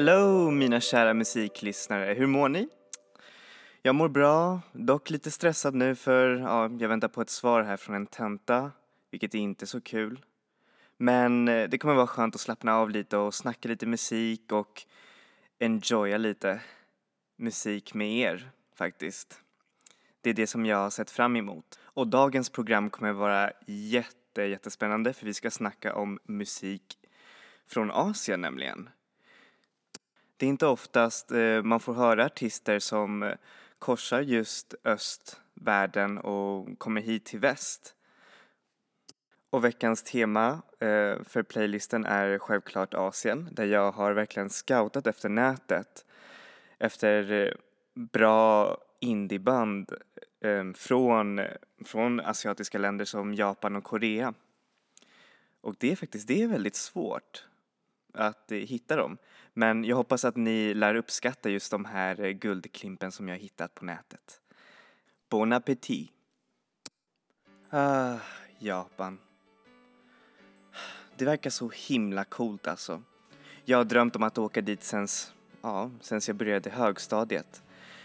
Hello mina kära musiklyssnare, hur mår ni? Jag mår bra, dock lite stressad nu för ja, jag väntar på ett svar här från en tenta, vilket är inte så kul. Men eh, det kommer vara skönt att slappna av lite och snacka lite musik och enjoya lite musik med er faktiskt. Det är det som jag har sett fram emot. Och dagens program kommer vara jätte, jättespännande för vi ska snacka om musik från Asien nämligen. Det är inte oftast eh, man får höra artister som eh, korsar just östvärlden och kommer hit till väst. Och veckans tema eh, för playlisten är självklart Asien där jag har verkligen scoutat efter nätet efter eh, bra indieband eh, från, från asiatiska länder som Japan och Korea. Och det är faktiskt det är väldigt svårt att eh, hitta dem. Men jag hoppas att ni lär uppskatta just de här eh, guldklimpen som jag hittat på nätet. Bon appétit! Ah, Japan. Det verkar så himla coolt alltså. Jag har drömt om att åka dit sen, ja, sen jag började högstadiet.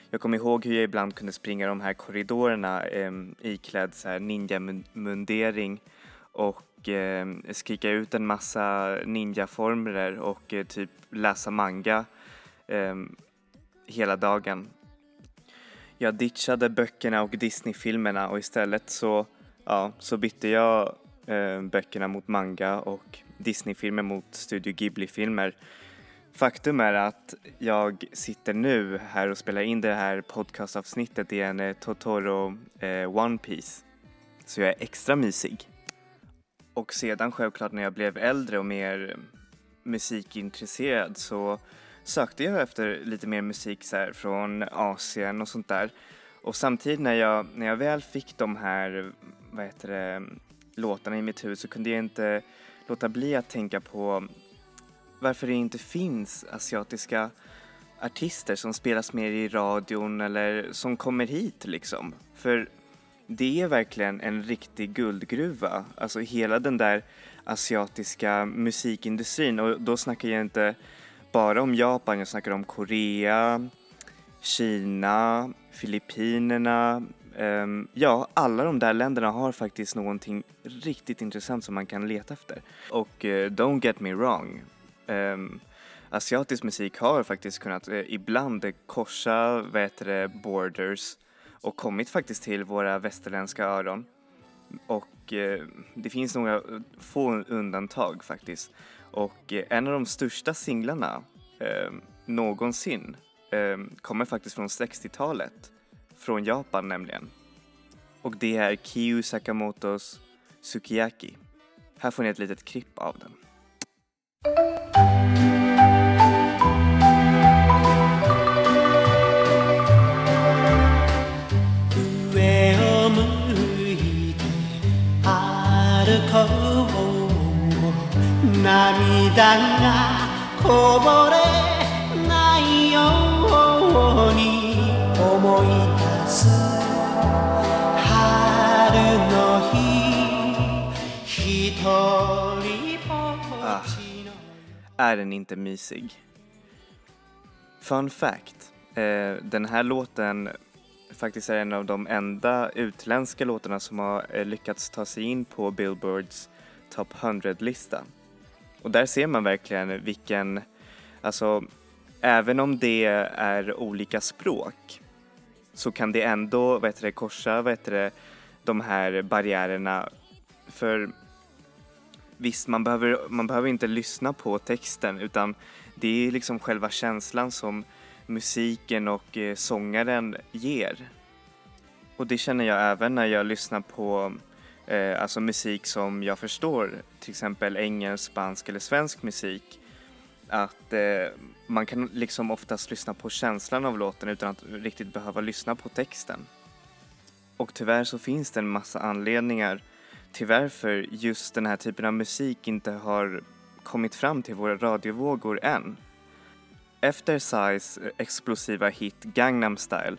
Jag kommer ihåg hur jag ibland kunde springa de här korridorerna eh, iklädd så här ninja-mundering och eh, skrika ut en massa ninjaformler och eh, typ läsa manga eh, hela dagen. Jag ditchade böckerna och Disney-filmerna och istället så, ja, så bytte jag eh, böckerna mot manga och Disney-filmer mot Studio Ghibli-filmer. Faktum är att jag sitter nu här och spelar in det här podcastavsnittet i en eh, Totoro eh, One Piece. Så jag är extra mysig. Och sedan självklart när jag blev äldre och mer musikintresserad så sökte jag efter lite mer musik så här, från Asien och sånt där. Och samtidigt när jag, när jag väl fick de här, vad heter det, låtarna i mitt huvud så kunde jag inte låta bli att tänka på varför det inte finns asiatiska artister som spelas mer i radion eller som kommer hit liksom. För det är verkligen en riktig guldgruva. Alltså hela den där asiatiska musikindustrin och då snackar jag inte bara om Japan, jag snackar om Korea, Kina, Filippinerna. Um, ja, alla de där länderna har faktiskt någonting riktigt intressant som man kan leta efter. Och uh, don't get me wrong, um, asiatisk musik har faktiskt kunnat uh, ibland korsa, vad heter det, borders och kommit faktiskt till våra västerländska öron. Och eh, det finns några få undantag faktiskt. Och eh, en av de största singlarna eh, någonsin eh, kommer faktiskt från 60-talet. Från Japan nämligen. Och det är Kiyu Sakamotos Sukiyaki. Här får ni ett litet klipp av den. Ah, är den inte mysig? Fun fact. Eh, den här låten faktiskt är en av de enda utländska låtarna som har eh, lyckats ta sig in på Billboards Top 100-lista. Och där ser man verkligen vilken, alltså även om det är olika språk så kan det ändå vad heter det, korsa vad heter det, de här barriärerna. För visst, man behöver, man behöver inte lyssna på texten utan det är liksom själva känslan som musiken och eh, sångaren ger. Och det känner jag även när jag lyssnar på eh, alltså musik som jag förstår, till exempel engelsk, spansk eller svensk musik. Att eh, man kan liksom oftast lyssna på känslan av låten utan att riktigt behöva lyssna på texten. Och tyvärr så finns det en massa anledningar till varför just den här typen av musik inte har kommit fram till våra radiovågor än. Efter Psys eh, explosiva hit Gangnam style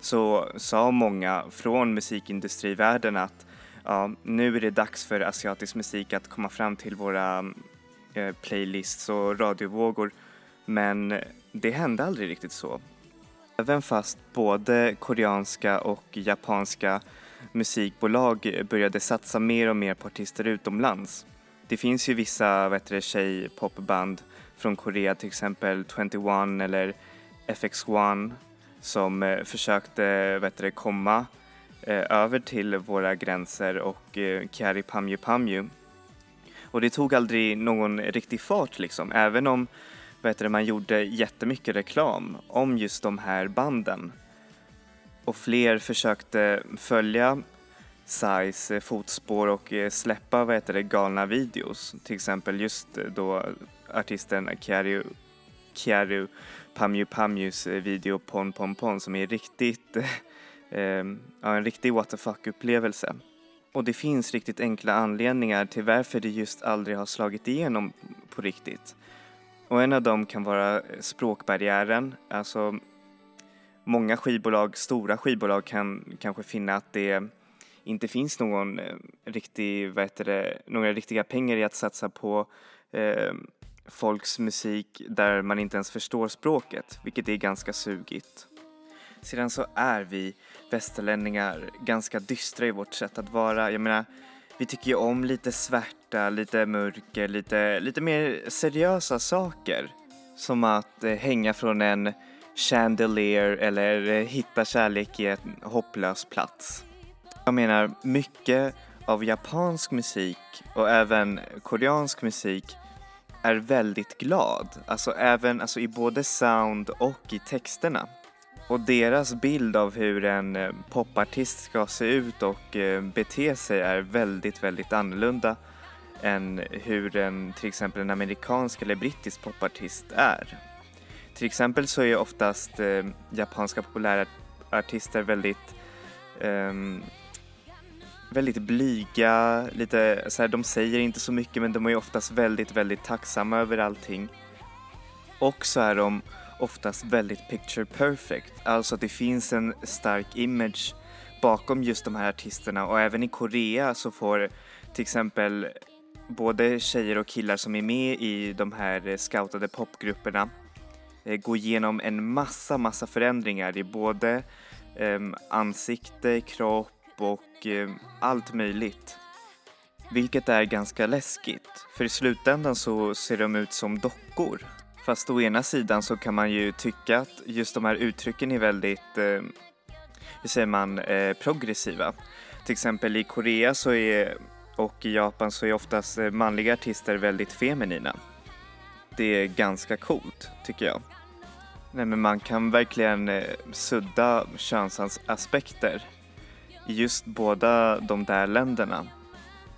så sa många från musikindustrivärlden att ja, nu är det dags för asiatisk musik att komma fram till våra eh, playlists och radiovågor Men det hände aldrig riktigt så. Även fast både koreanska och japanska musikbolag började satsa mer och mer på artister utomlands. Det finns ju vissa vad heter tjejpopband från Korea, till exempel 21 eller FX1 som eh, försökte vad heter komma Eh, över till våra gränser och eh, Kiari Pamju Pamju. Och det tog aldrig någon riktig fart liksom, även om vet du, man gjorde jättemycket reklam om just de här banden. Och fler försökte följa Sais eh, fotspår och eh, släppa vad heter det, galna videos. Till exempel just då artisten Kiaru, Kiaru Pamju Pamjus video Pon Pon Pon som är riktigt, eh, ja, en riktig what the fuck upplevelse. Och det finns riktigt enkla anledningar till varför det just aldrig har slagit igenom på riktigt. Och en av dem kan vara eh, språkbarriären, alltså många skivbolag, stora skivbolag kan kanske finna att det inte finns någon eh, riktig, vad heter det, några riktiga pengar i att satsa på eh, folks musik där man inte ens förstår språket, vilket är ganska sugigt. Sedan så är vi västerlänningar ganska dystra i vårt sätt att vara. Jag menar, vi tycker ju om lite svärta, lite mörker, lite, lite mer seriösa saker. Som att eh, hänga från en chandelier eller eh, hitta kärlek i en hopplös plats. Jag menar, mycket av japansk musik och även koreansk musik är väldigt glad, alltså även alltså i både sound och i texterna. Och deras bild av hur en eh, popartist ska se ut och eh, bete sig är väldigt, väldigt annorlunda än hur en, till exempel en amerikansk eller brittisk popartist är. Till exempel så är oftast eh, japanska populära artister väldigt eh, väldigt blyga, lite så här, de säger inte så mycket men de är oftast väldigt, väldigt tacksamma över allting. Och så är de oftast väldigt picture perfect, alltså att det finns en stark image bakom just de här artisterna och även i Korea så får till exempel både tjejer och killar som är med i de här scoutade popgrupperna eh, gå igenom en massa, massa förändringar i både eh, ansikte, kropp och eh, allt möjligt. Vilket är ganska läskigt, för i slutändan så ser de ut som dockor. Fast å ena sidan så kan man ju tycka att just de här uttrycken är väldigt, eh, hur säger man, eh, progressiva. Till exempel i Korea så är, och i Japan så är oftast eh, manliga artister väldigt feminina. Det är ganska coolt, tycker jag. Nej men man kan verkligen eh, sudda könsaspekter i just båda de där länderna.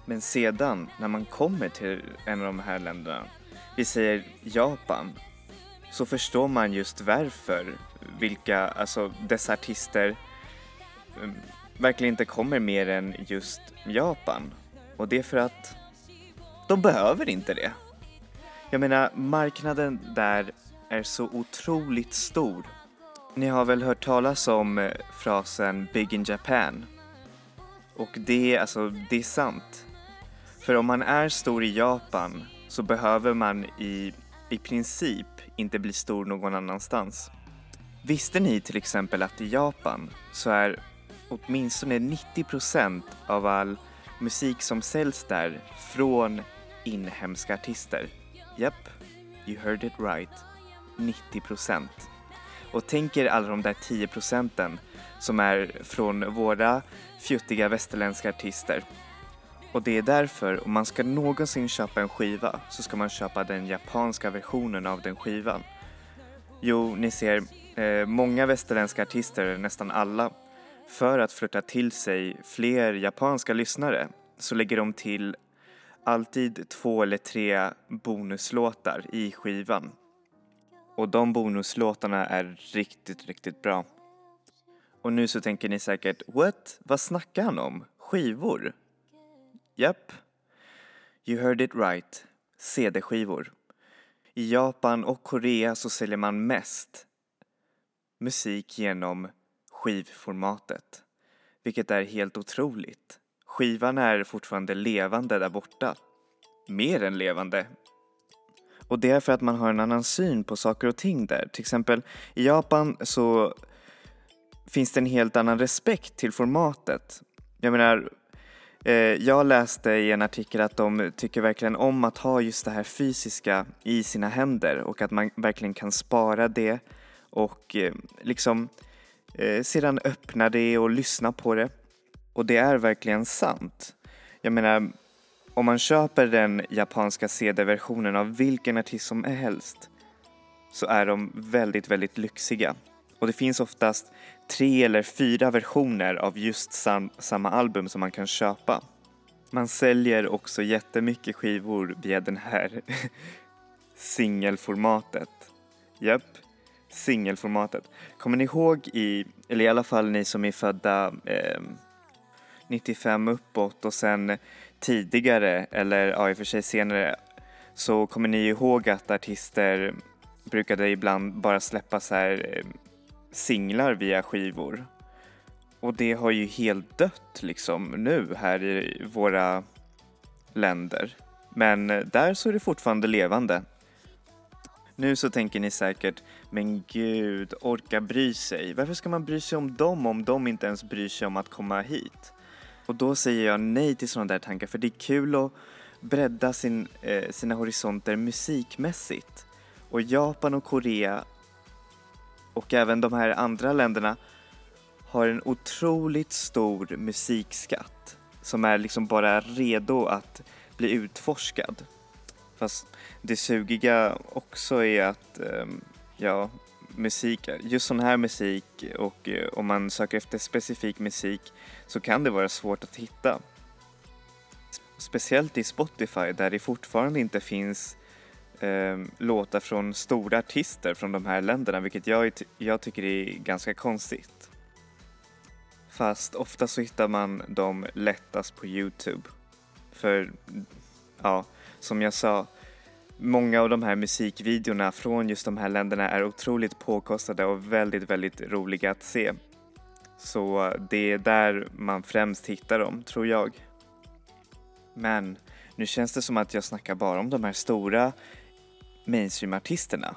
Men sedan när man kommer till en av de här länderna, vi säger Japan, så förstår man just varför vilka, alltså dessa artister um, verkligen inte kommer mer än just Japan. Och det är för att de behöver inte det. Jag menar, marknaden där är så otroligt stor. Ni har väl hört talas om eh, frasen Big in Japan? Och det, alltså, det är sant. För om man är stor i Japan så behöver man i, i princip inte bli stor någon annanstans. Visste ni till exempel att i Japan så är åtminstone 90 procent av all musik som säljs där från inhemska artister? Japp, you heard it right. 90 procent. Och tänk er alla de där 10 procenten som är från våra fjuttiga västerländska artister. Och det är därför, om man ska någonsin köpa en skiva så ska man köpa den japanska versionen av den skivan. Jo, ni ser, eh, många västerländska artister, nästan alla, för att flytta till sig fler japanska lyssnare så lägger de till alltid två eller tre bonuslåtar i skivan. Och de bonuslåtarna är riktigt, riktigt bra. Och nu så tänker ni säkert, what? Vad snackar han om? Skivor? Japp. You heard it right. CD-skivor. I Japan och Korea så säljer man mest musik genom skivformatet. Vilket är helt otroligt. Skivan är fortfarande levande där borta. Mer än levande. Och det är för att man har en annan syn på saker och ting där. Till exempel i Japan så finns det en helt annan respekt till formatet. Jag menar, Eh, jag läste i en artikel att de tycker verkligen om att ha just det här fysiska i sina händer och att man verkligen kan spara det och eh, liksom eh, sedan öppna det och lyssna på det. Och det är verkligen sant. Jag menar, om man köper den japanska CD-versionen av vilken artist som helst så är de väldigt, väldigt lyxiga. Och det finns oftast tre eller fyra versioner av just sam samma album som man kan köpa. Man säljer också jättemycket skivor via den här singelformatet. Japp, singelformatet. Kommer ni ihåg i, eller i alla fall ni som är födda eh, 95 uppåt och sen tidigare, eller ja i och för sig senare, så kommer ni ihåg att artister brukade ibland bara släppa så här eh, singlar via skivor. Och det har ju helt dött liksom nu här i våra länder. Men eh, där så är det fortfarande levande. Nu så tänker ni säkert, men gud, orka bry sig. Varför ska man bry sig om dem om de inte ens bryr sig om att komma hit? Och då säger jag nej till sådana där tankar för det är kul att bredda sin, eh, sina horisonter musikmässigt. Och Japan och Korea och även de här andra länderna har en otroligt stor musikskatt som är liksom bara redo att bli utforskad. Fast det sugiga också är att, ehm, ja, musik, just sån här musik och eh, om man söker efter specifik musik så kan det vara svårt att hitta. Speciellt i Spotify där det fortfarande inte finns eh, låtar från stora artister från de här länderna vilket jag, jag tycker är ganska konstigt. Fast ofta så hittar man dem lättast på Youtube. För, ja, som jag sa, många av de här musikvideorna från just de här länderna är otroligt påkostade och väldigt, väldigt roliga att se. Så det är där man främst hittar dem, tror jag. Men nu känns det som att jag snackar bara om de här stora mainstreamartisterna.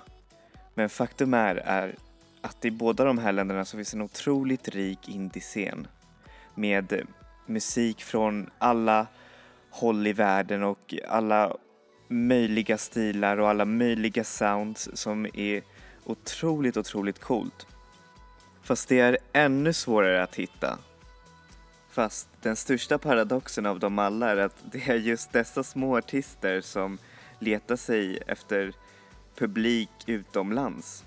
Men faktum är, är att i båda de här länderna så finns en otroligt rik indiescen med eh, musik från alla håll i världen och alla möjliga stilar och alla möjliga sounds som är otroligt, otroligt coolt. Fast det är ännu svårare att hitta. Fast den största paradoxen av dem alla är att det är just dessa små artister som leta sig efter publik utomlands.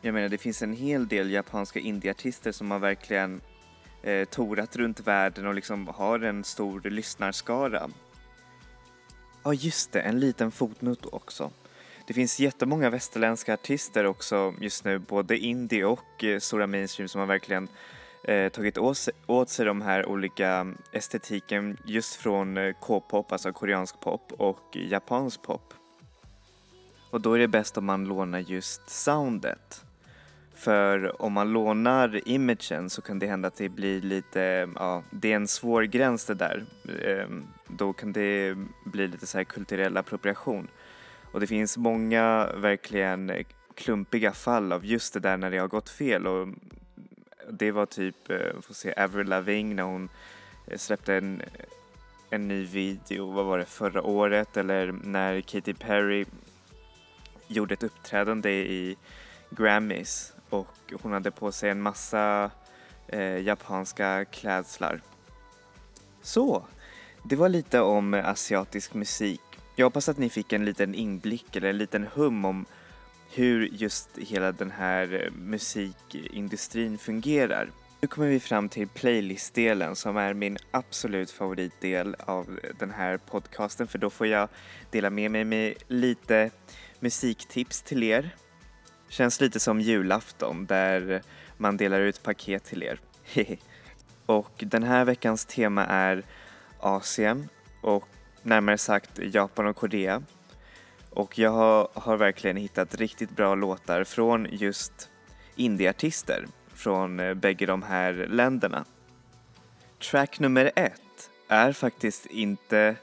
Jag menar, det finns en hel del japanska indieartister som har verkligen eh, torat runt världen och liksom har en stor lyssnarskara. Ja, just det, en liten fotnot också. Det finns jättemånga västerländska artister också just nu, både indie och eh, stora mainstream som har verkligen eh, tagit åt sig, de här olika estetiken just från eh, K-pop, alltså koreansk pop och japansk pop. Och då är det bäst om man lånar just soundet. För om man lånar imagen så kan det hända att det blir lite, ja, det är en svår gräns det där. Ehm, då kan det bli lite så här kulturell appropriation. Och det finns många verkligen klumpiga fall av just det där när det har gått fel och det var typ, eh, får se, Avril Lavigne när hon eh, släppte en, en ny video, vad var det, förra året eller när Katy Perry gjorde ett uppträdande i Grammys och hon hade på sig en massa eh, japanska klädslar. Så, det var lite om asiatisk musik. Jag hoppas att ni fick en liten inblick eller en liten hum om hur just hela den här eh, musikindustrin fungerar. Nu kommer vi fram till playlistdelen som är min absolut favoritdel av eh, den här podcasten för då får jag dela med mig med lite musiktips till er. Känns lite som julafton där man delar ut paket till er. och den här veckans tema är Asien och närmare sagt Japan och Korea. Och jag har, har verkligen hittat riktigt bra låtar från just indieartister från eh, bägge de här länderna. Track nummer ett är faktiskt inte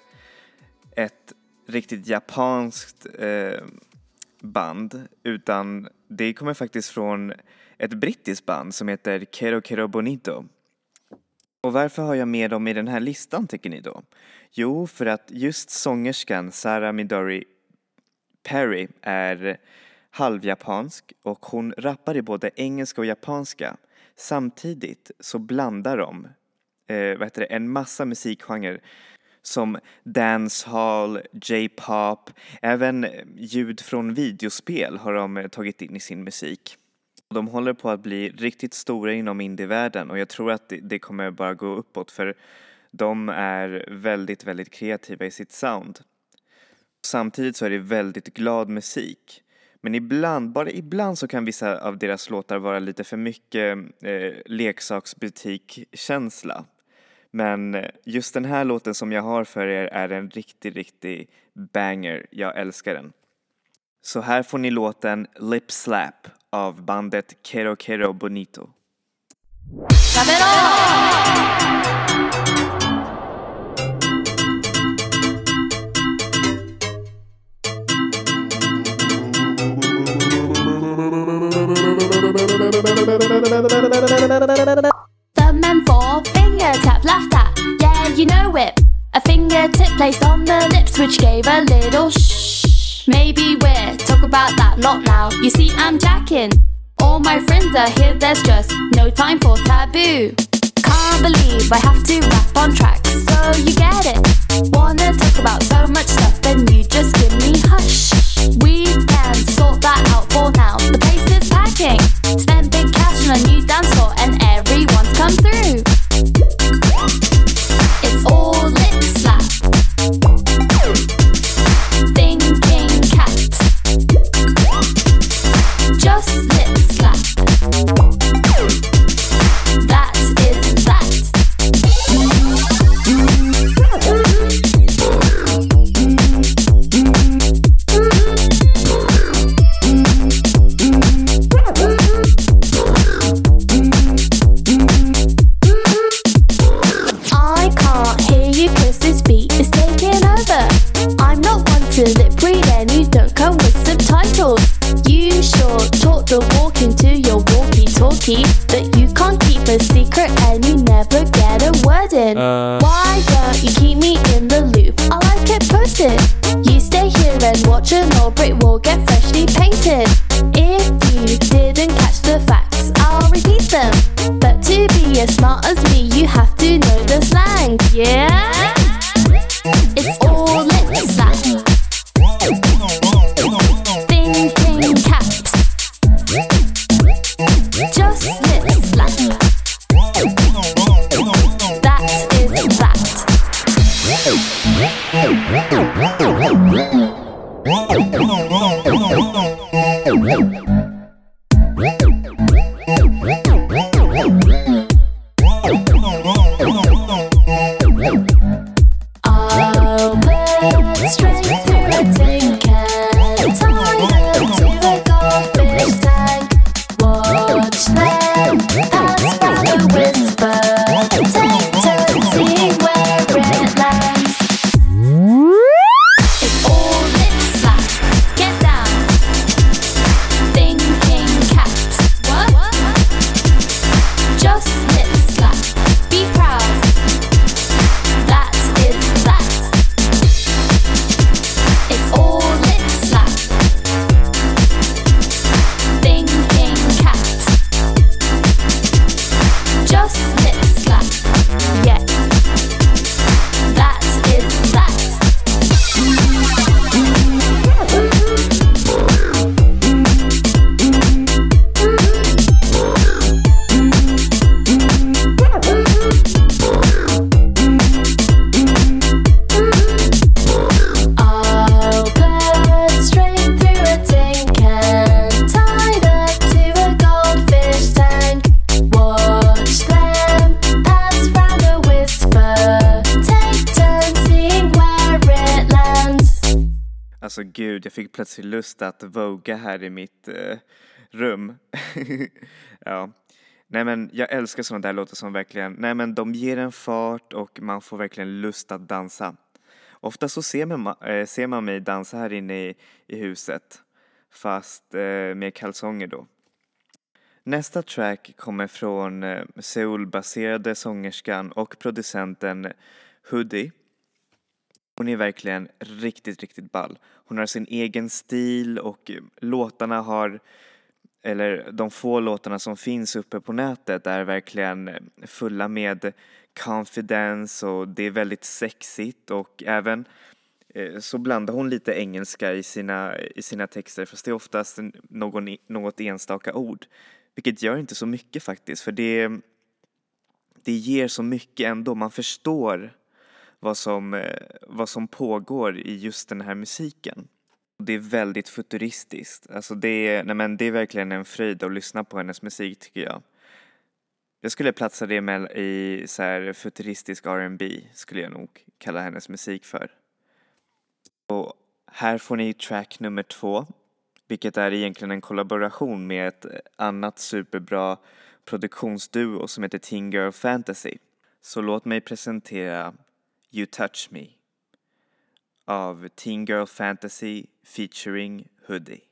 ett riktigt japanskt eh, band utan det kommer faktiskt från ett brittiskt band som heter Kero Kero Bonito. Och varför har jag med dem i den här listan tycker ni då? Jo, för att just sångerskan Sara Midori Perry är halvjapansk och hon rappar i både engelska och japanska. Samtidigt så blandar de eh, vad heter det, en massa musikgenrer som dancehall, J-pop, även ljud från videospel har de eh, tagit in i sin musik. De håller på att bli riktigt stora inom indievärlden och jag tror att det kommer bara gå uppåt för de är väldigt, väldigt kreativa i sitt sound. Samtidigt så är det väldigt glad musik. Men ibland, bara ibland så kan vissa av deras låtar vara lite för mycket eh, leksaksbutikkänsla. Men eh, just den här låten som jag har för er är en riktig, riktig banger. Jag älskar den. Så här får ni låten Lip Slap av bandet Kero Kero Bonito. Thumb and four finger tap laughed at. Yeah, you know it. A fingertip placed on the lips, which gave a little shh. Maybe we're talk about that, not now. You see, I'm jacking. All my friends are here, there's just no time for taboo. Can't believe I have to rap on tracks, so you get it. Wanna talk about so much stuff, then you just give me hush. We can sort that out for now. The place is packing. Spend big cash on a new dance floor, take lust att voga här i mitt eh, rum. ja. Nej men jag älskar sådana där låtar som verkligen, nej men de ger en fart och man får verkligen lust att dansa. Ofta så ser man, eh, ser man mig dansa här inne i, i huset, fast eh, med kalsonger då. Nästa track kommer från eh, Seoul-baserade sångerskan och producenten Hoodie. Hon är verkligen riktigt, riktigt ball. Hon har sin egen stil och eh, låtarna har eller de få låtarna som finns uppe på nätet är verkligen eh, fulla med confidence och det är väldigt sexigt och även eh, så blandar hon lite engelska i sina, i sina texter fast det är oftast någon, e-, något enstaka ord. Vilket gör inte så mycket faktiskt för det, det ger så mycket ändå. Man förstår vad som, eh, vad som pågår i just den här musiken. Det är väldigt futuristiskt. Alltså det är, nej men det är verkligen en fröjd att lyssna på hennes musik tycker jag. Jag skulle platsa det med i så här futuristisk R&B skulle jag nog kalla hennes musik för. Och här får ni track nummer två, vilket är egentligen en kollaboration med ett annat superbra produktionsduo som heter Teen Girl Fantasy. Så låt mig presentera You Touch Me av Teen Girl Fantasy featuring Hoodie.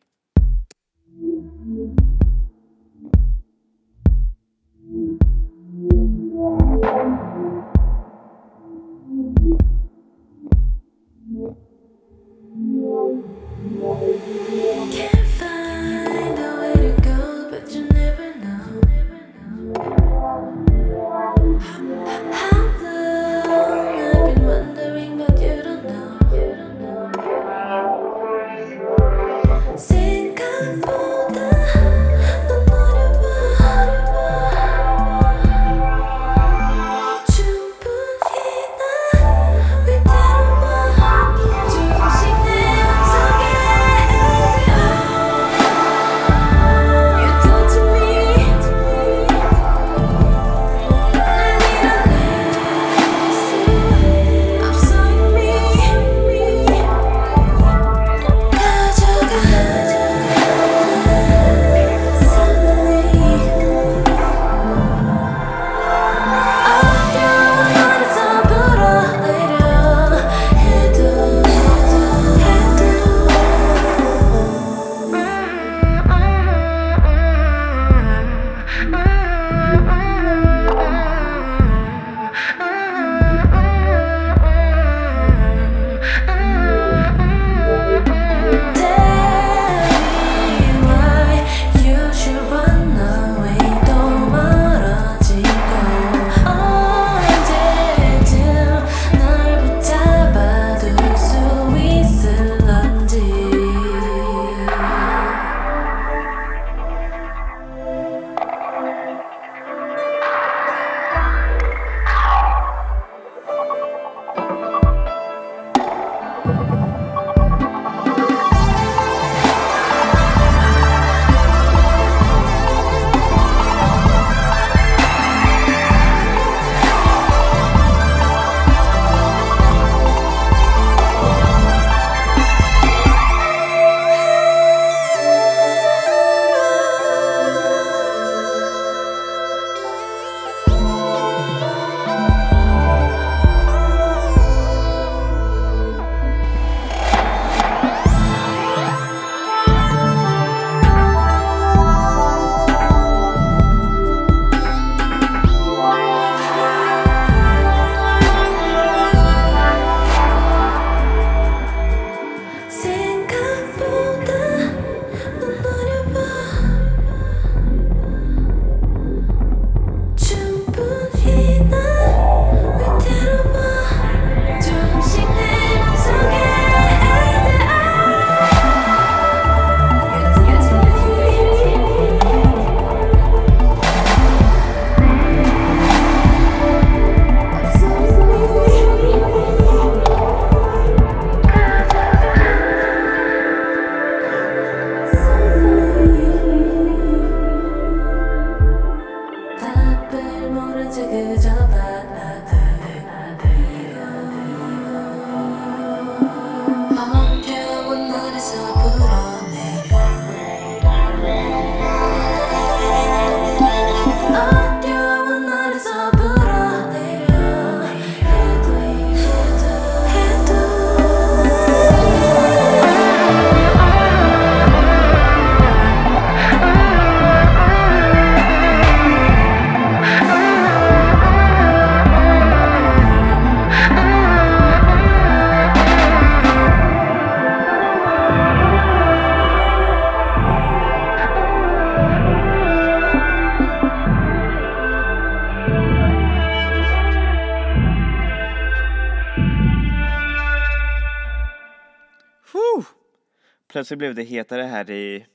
Plötsligt blev det hetare här i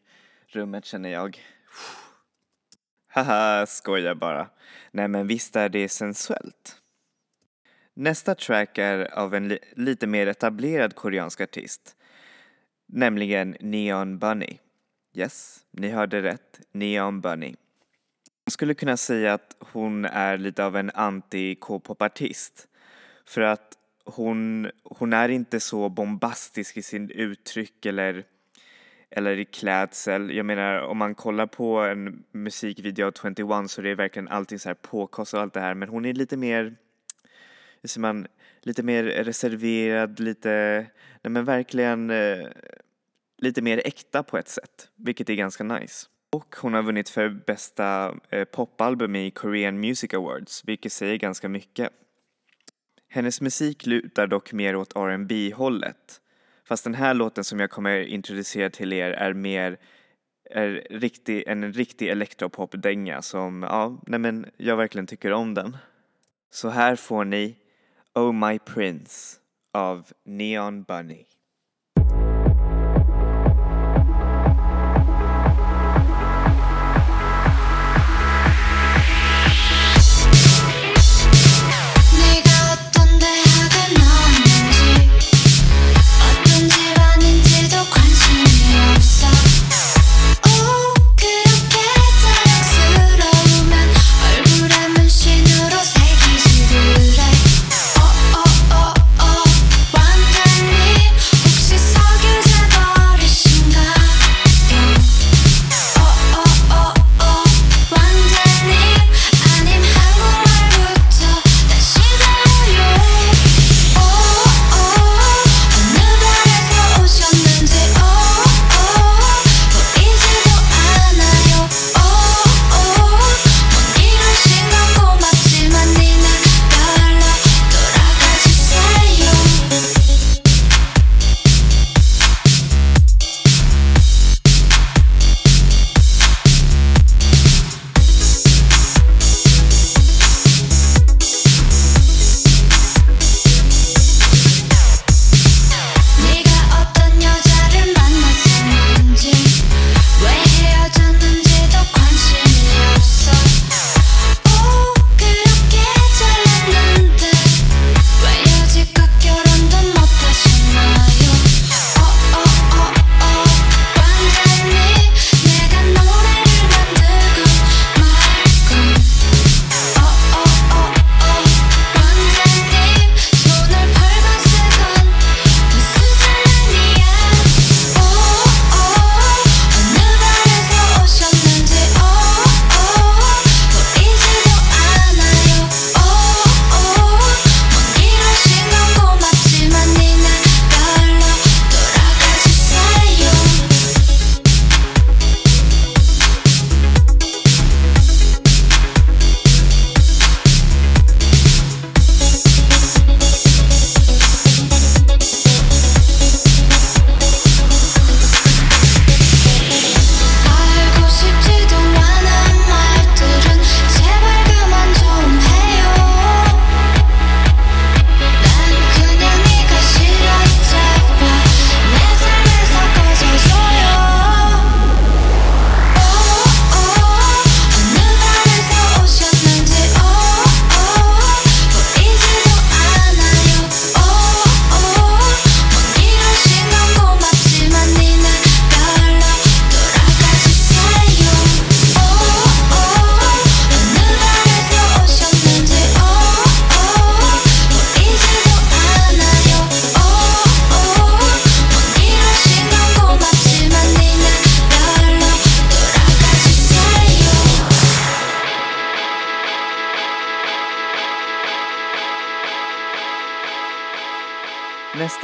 rummet känner jag. Haha, skojar bara. Nej men visst är det sensuellt. Nästa track är av en li lite mer etablerad koreansk artist. Nämligen Neon Bunny. Yes, ni hörde rätt. Neon Bunny. Jag skulle kunna säga att hon är lite av en anti-K-pop-artist. För att hon, hon är inte så bombastisk i sin uttryck eller, eller i klädsel. Jag menar om man kollar på en musikvideo av 21 så är det verkligen allting så här påkostat och allt det här men hon är lite mer, hur säger man, lite mer reserverad, lite, nej men verkligen eh, lite mer äkta på ett sätt, vilket är ganska nice. Och hon har vunnit för bästa eh, popalbum i Korean Music Awards, vilket säger ganska mycket. Hennes musik lutar dock mer åt R&B hållet Fast den här låten som jag kommer introducera till er är mer är riktig, en riktig elektropop-dänga som, ja, nej men jag verkligen tycker om den. Så här får ni Oh My Prince av Neon Bunny.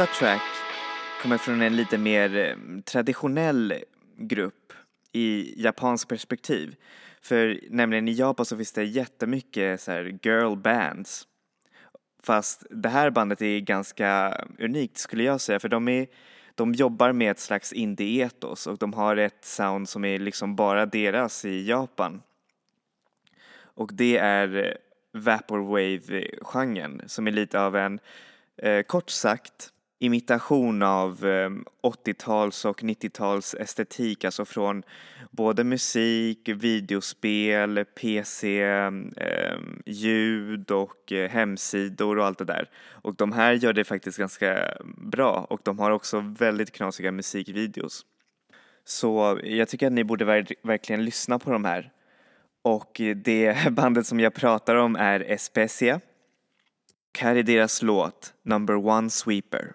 Nästa track kommer från en lite mer eh, traditionell grupp i japansk perspektiv. För nämligen i Japan så finns det jättemycket så här girl bands. Fast det här bandet är ganska unikt skulle jag säga för de, är, de jobbar med ett slags indie-etos och de har ett sound som är liksom bara deras i Japan. Och det är eh, Vaporwave-genren som är lite av en, eh, kort sagt, imitation av ehm, 80-tals och 90-tals estetik, alltså från både musik, videospel, PC, ehm, ehm, ljud och eh, hemsidor och allt det där. Och de här gör det faktiskt ganska bra och de har också väldigt knasiga musikvideos. Så jag tycker att ni borde verkligen lyssna på de här. Och det bandet som jag pratar om är Especia. Här är deras låt Number One Sweeper.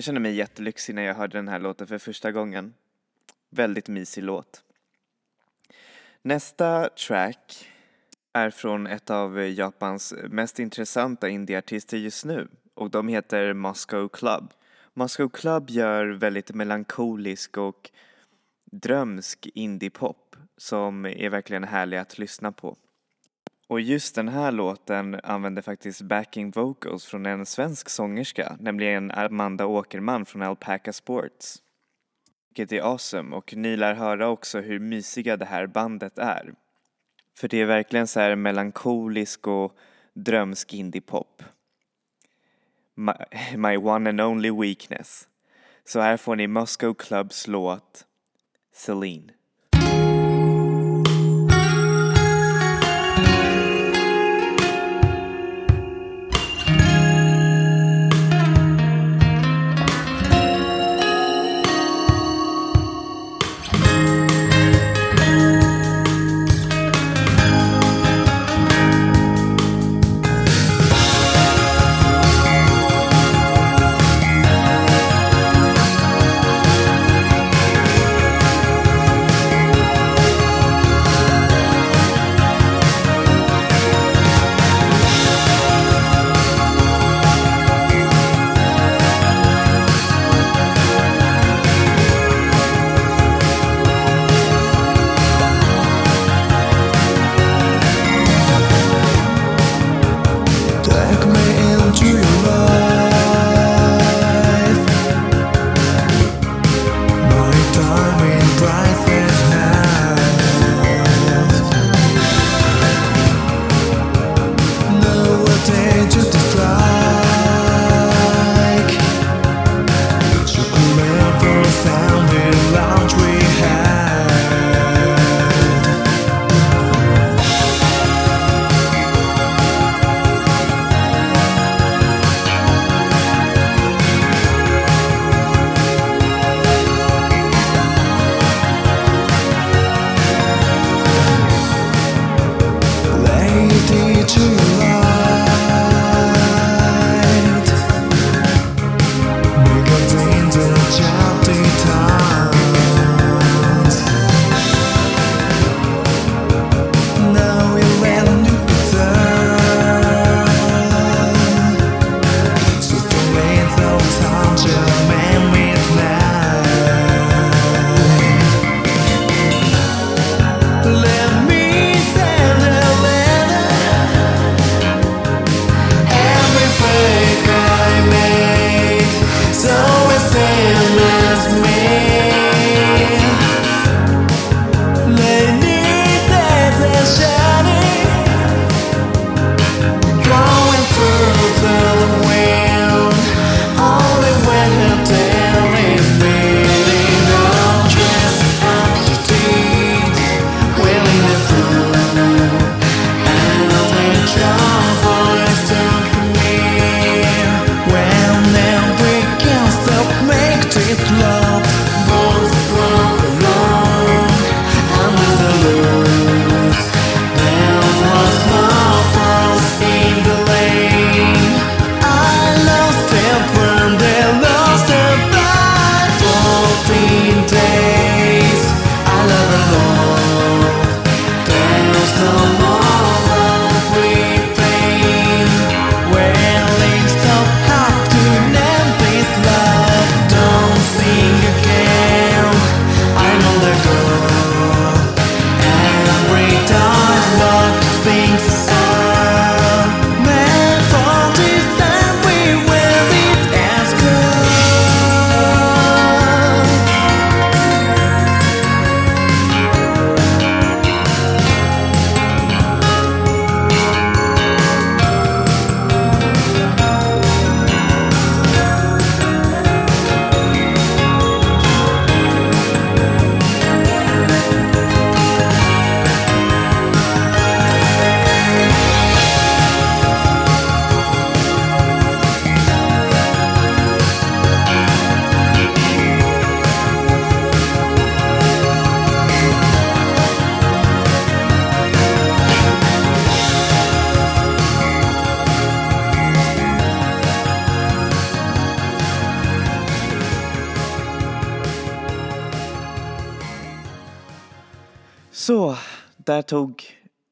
Jag kände mig jättelyxig när jag hörde den här låten för första gången. Väldigt mysig låt. Nästa track är från ett av Japans mest intressanta indieartister just nu och de heter Moscow Club. Moscow Club gör väldigt melankolisk och drömsk indiepop som är verkligen härlig att lyssna på. Och just den här låten använder faktiskt backing vocals från en svensk sångerska, nämligen Amanda Åkerman från Alpaca Sports. Vilket är awesome och ni lär höra också hur mysiga det här bandet är. För det är verkligen så här melankolisk och drömsk indiepop. My, my one and only weakness. Så här får ni Moscow Clubs låt Celine.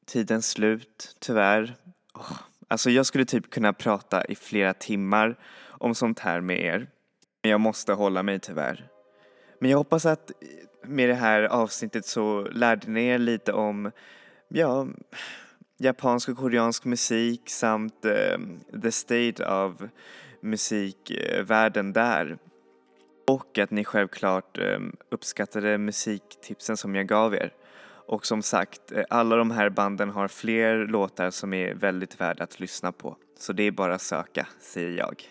Tiden slut, tyvärr. Oh, alltså jag skulle typ kunna prata i flera timmar om sånt här med er. Men jag måste hålla mig tyvärr. Men jag hoppas att eh, med det här avsnittet så lärde ni er lite om, ja, japansk och koreansk musik samt eh, the state av musikvärlden där. Och att ni självklart eh, uppskattade musiktipsen som jag gav er. Och som sagt, eh, alla de här banden har fler låtar som är väldigt värda att lyssna på. Så det är bara att söka, säger jag.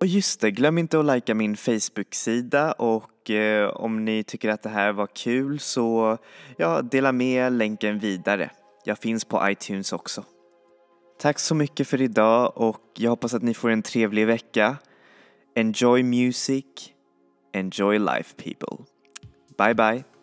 Och just det, glöm inte att likea min Facebook-sida och eh, om ni tycker att det här var kul så ja, dela med länken vidare. Jag finns på iTunes också. Tack så mycket för idag och jag hoppas att ni får en trevlig vecka. Enjoy music, enjoy life people. Bye bye.